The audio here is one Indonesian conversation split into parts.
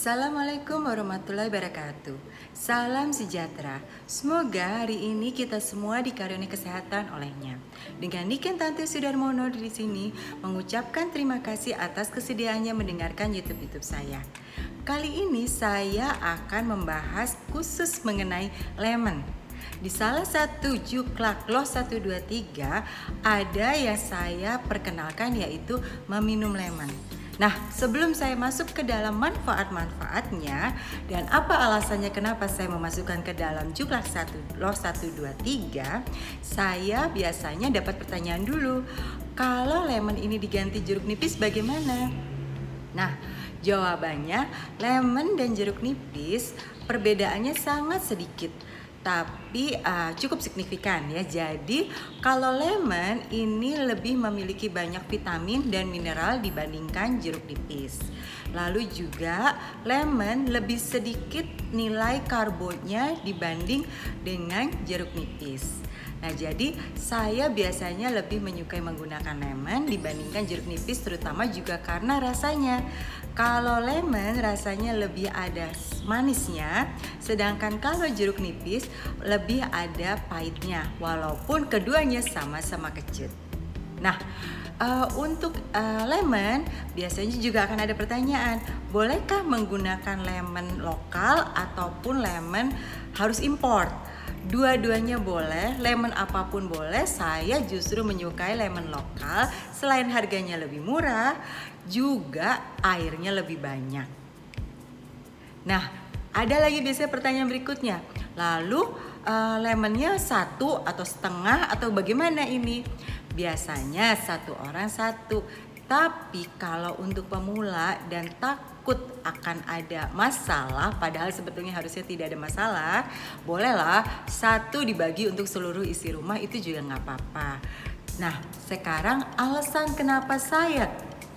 Assalamualaikum warahmatullahi wabarakatuh. Salam sejahtera. Semoga hari ini kita semua dikaruniai kesehatan olehnya. Dengan Niken Tante Sudarmono di sini mengucapkan terima kasih atas kesediaannya mendengarkan YouTube-YouTube saya. Kali ini saya akan membahas khusus mengenai lemon. Di salah satu juklak lo 123 ada yang saya perkenalkan yaitu meminum lemon. Nah, sebelum saya masuk ke dalam manfaat-manfaatnya dan apa alasannya kenapa saya memasukkan ke dalam juklak 1 loh 1 2 3, saya biasanya dapat pertanyaan dulu. Kalau lemon ini diganti jeruk nipis bagaimana? Nah, jawabannya lemon dan jeruk nipis perbedaannya sangat sedikit tapi uh, cukup signifikan ya. Jadi kalau lemon ini lebih memiliki banyak vitamin dan mineral dibandingkan jeruk nipis. Lalu juga lemon lebih sedikit nilai karbonnya dibanding dengan jeruk nipis. Nah, jadi saya biasanya lebih menyukai menggunakan lemon dibandingkan jeruk nipis terutama juga karena rasanya. Kalau lemon rasanya lebih ada manisnya, sedangkan kalau jeruk nipis lebih ada pahitnya walaupun keduanya sama-sama kecut. Nah, uh, untuk uh, lemon biasanya juga akan ada pertanyaan, bolehkah menggunakan lemon lokal ataupun lemon harus import? Dua-duanya boleh, lemon apa pun boleh. Saya justru menyukai lemon lokal. Selain harganya lebih murah, juga airnya lebih banyak. Nah, ada lagi biasanya pertanyaan berikutnya. Lalu uh, lemonnya satu atau setengah atau bagaimana ini? Biasanya satu orang satu. Tapi kalau untuk pemula dan takut akan ada masalah, padahal sebetulnya harusnya tidak ada masalah, bolehlah satu dibagi untuk seluruh isi rumah itu juga nggak apa-apa. Nah, sekarang alasan kenapa saya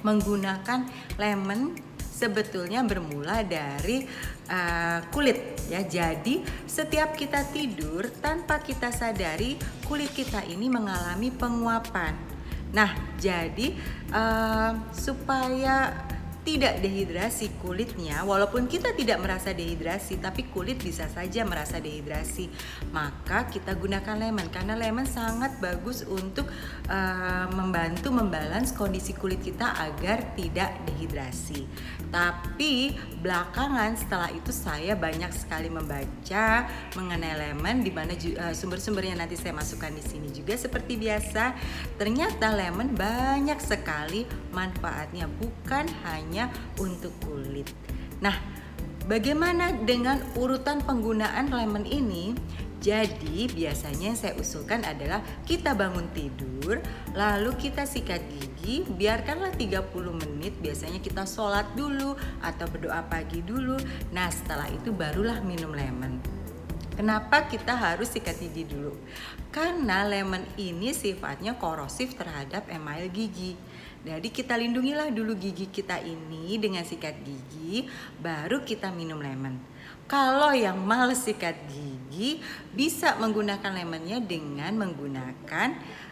menggunakan lemon sebetulnya bermula dari uh, kulit ya. Jadi setiap kita tidur tanpa kita sadari kulit kita ini mengalami penguapan. Nah, jadi uh, supaya tidak dehidrasi kulitnya walaupun kita tidak merasa dehidrasi tapi kulit bisa saja merasa dehidrasi. Maka kita gunakan lemon karena lemon sangat bagus untuk uh, membantu membalance kondisi kulit kita agar tidak dehidrasi. Tapi belakangan setelah itu saya banyak sekali membaca mengenai lemon di mana uh, sumber-sumbernya nanti saya masukkan di sini juga. Seperti biasa ternyata lemon banyak sekali manfaatnya bukan hanya untuk kulit. Nah, bagaimana dengan urutan penggunaan lemon ini? Jadi biasanya yang saya usulkan adalah kita bangun tidur, lalu kita sikat gigi, biarkanlah 30 menit, biasanya kita sholat dulu atau berdoa pagi dulu. Nah setelah itu barulah minum lemon. Kenapa kita harus sikat gigi dulu? Karena lemon ini sifatnya korosif terhadap email gigi. Jadi kita lindungilah dulu gigi kita ini dengan sikat gigi, baru kita minum lemon. Kalau yang males sikat gigi, bisa menggunakan lemonnya dengan menggunakan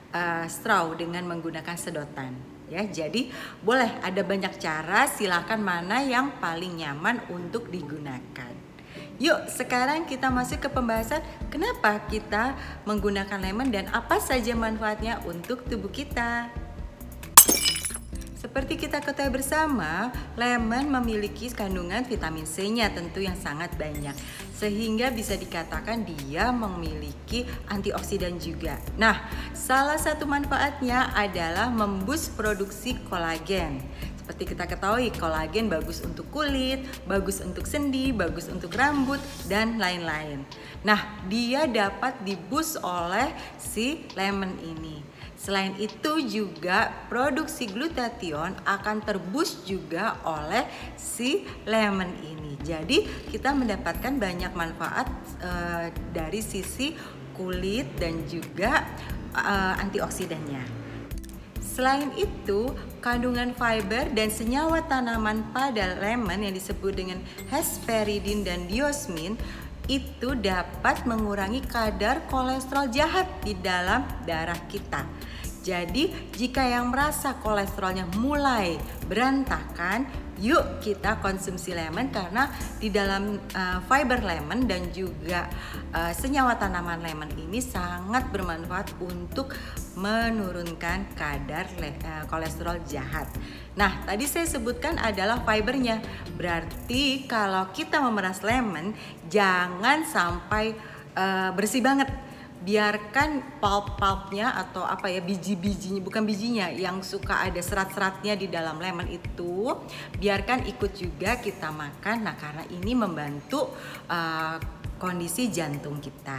uh, straw, dengan menggunakan sedotan. Ya, jadi boleh ada banyak cara, silakan mana yang paling nyaman untuk digunakan. Yuk, sekarang kita masuk ke pembahasan kenapa kita menggunakan lemon dan apa saja manfaatnya untuk tubuh kita. Seperti kita ketahui bersama, lemon memiliki kandungan vitamin C-nya tentu yang sangat banyak. Sehingga bisa dikatakan dia memiliki antioksidan juga. Nah, salah satu manfaatnya adalah membus produksi kolagen. Seperti kita ketahui, kolagen bagus untuk kulit, bagus untuk sendi, bagus untuk rambut, dan lain-lain. Nah, dia dapat dibus oleh si lemon ini. Selain itu juga produksi glutathione akan terbus juga oleh si lemon ini. Jadi kita mendapatkan banyak manfaat uh, dari sisi kulit dan juga uh, antioksidannya. Selain itu, kandungan fiber dan senyawa tanaman pada lemon yang disebut dengan hesperidin dan diosmin itu dapat mengurangi kadar kolesterol jahat di dalam darah kita. Jadi, jika yang merasa kolesterolnya mulai berantakan, yuk kita konsumsi lemon karena di dalam uh, fiber lemon dan juga uh, senyawa tanaman lemon ini sangat bermanfaat untuk menurunkan kadar uh, kolesterol jahat. Nah, tadi saya sebutkan adalah fibernya. Berarti kalau kita memeras lemon jangan sampai uh, bersih banget biarkan pulp-pulpnya atau apa ya biji-bijinya bukan bijinya yang suka ada serat-seratnya di dalam lemon itu biarkan ikut juga kita makan nah karena ini membantu uh, kondisi jantung kita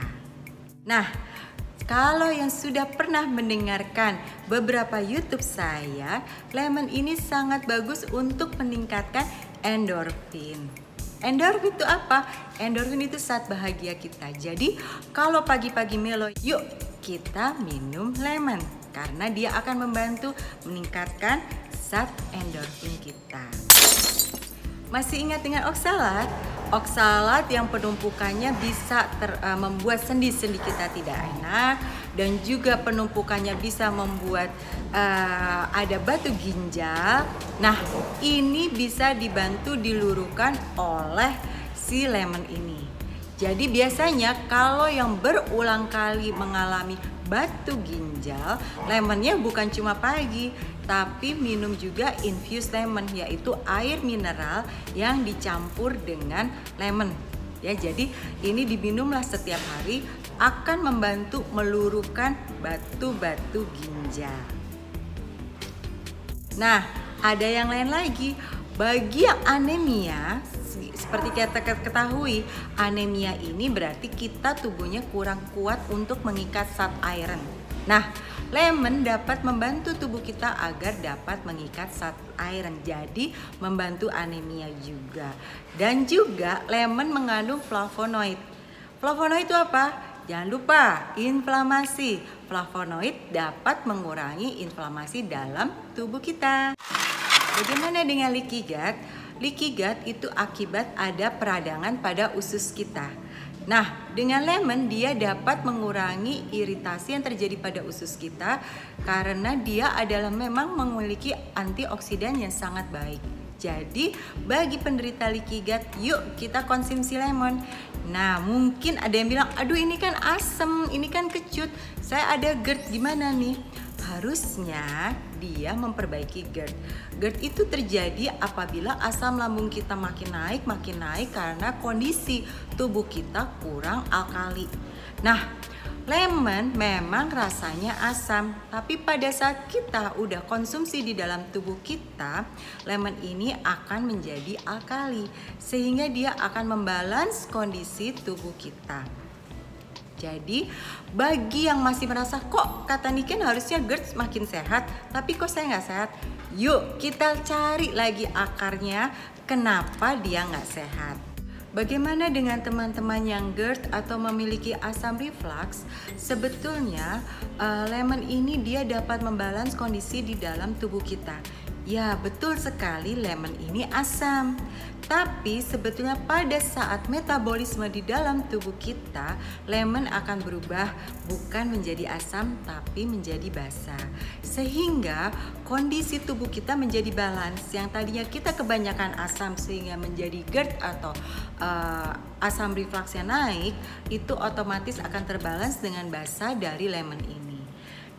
nah kalau yang sudah pernah mendengarkan beberapa YouTube saya, lemon ini sangat bagus untuk meningkatkan endorfin. Endorfin itu apa? Endorfin itu saat bahagia kita. Jadi kalau pagi-pagi melo, yuk kita minum lemon karena dia akan membantu meningkatkan zat endorfin kita. Masih ingat dengan oksalat? Oksalat yang penumpukannya bisa ter, uh, membuat sendi-sendi kita tidak enak dan juga penumpukannya bisa membuat uh, ada batu ginjal. Nah, ini bisa dibantu diluruhkan oleh si lemon ini. Jadi biasanya kalau yang berulang kali mengalami batu ginjal, lemonnya bukan cuma pagi, tapi minum juga infused lemon yaitu air mineral yang dicampur dengan lemon. Ya, jadi ini diminumlah setiap hari akan membantu meluruhkan batu-batu ginjal. Nah, ada yang lain lagi. Bagi yang anemia, seperti kita ketahui, anemia ini berarti kita tubuhnya kurang kuat untuk mengikat zat iron. Nah, lemon dapat membantu tubuh kita agar dapat mengikat zat iron. Jadi, membantu anemia juga. Dan juga lemon mengandung flavonoid. Flavonoid itu apa? Jangan lupa, inflamasi. Flavonoid dapat mengurangi inflamasi dalam tubuh kita. Bagaimana dengan leaky gut? Leaky gut itu akibat ada peradangan pada usus kita. Nah, dengan lemon dia dapat mengurangi iritasi yang terjadi pada usus kita karena dia adalah memang memiliki antioksidan yang sangat baik. Jadi bagi penderita leaky gut, yuk kita konsumsi lemon. Nah mungkin ada yang bilang, aduh ini kan asem, ini kan kecut. Saya ada GERD gimana nih? Harusnya dia memperbaiki GERD. GERD itu terjadi apabila asam lambung kita makin naik, makin naik karena kondisi tubuh kita kurang alkali. Nah, Lemon memang rasanya asam, tapi pada saat kita udah konsumsi di dalam tubuh kita, lemon ini akan menjadi alkali, sehingga dia akan membalans kondisi tubuh kita. Jadi bagi yang masih merasa kok kata Niken harusnya GERD makin sehat, tapi kok saya nggak sehat? Yuk kita cari lagi akarnya kenapa dia nggak sehat. Bagaimana dengan teman-teman yang GERD atau memiliki asam reflux? Sebetulnya uh, lemon ini dia dapat membalans kondisi di dalam tubuh kita. Ya, betul sekali lemon ini asam. Tapi sebetulnya pada saat metabolisme di dalam tubuh kita, lemon akan berubah bukan menjadi asam tapi menjadi basa. Sehingga kondisi tubuh kita menjadi balance. Yang tadinya kita kebanyakan asam sehingga menjadi GERD atau uh, asam refluxnya naik, itu otomatis akan terbalance dengan basa dari lemon ini.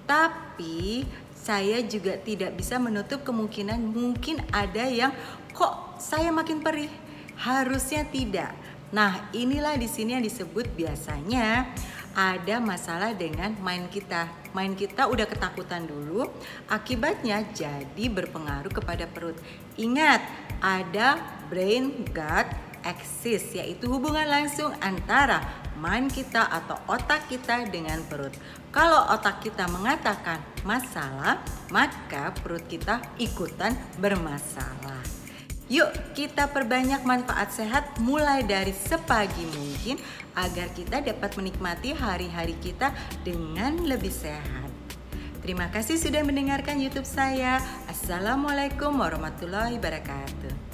Tapi saya juga tidak bisa menutup kemungkinan mungkin ada yang kok saya makin perih. Harusnya tidak. Nah, inilah di sini yang disebut biasanya ada masalah dengan main kita. Main kita udah ketakutan dulu, akibatnya jadi berpengaruh kepada perut. Ingat, ada brain gut axis yaitu hubungan langsung antara mind kita atau otak kita dengan perut. Kalau otak kita mengatakan masalah, maka perut kita ikutan bermasalah. Yuk kita perbanyak manfaat sehat mulai dari sepagi mungkin agar kita dapat menikmati hari-hari kita dengan lebih sehat. Terima kasih sudah mendengarkan YouTube saya. Assalamualaikum warahmatullahi wabarakatuh.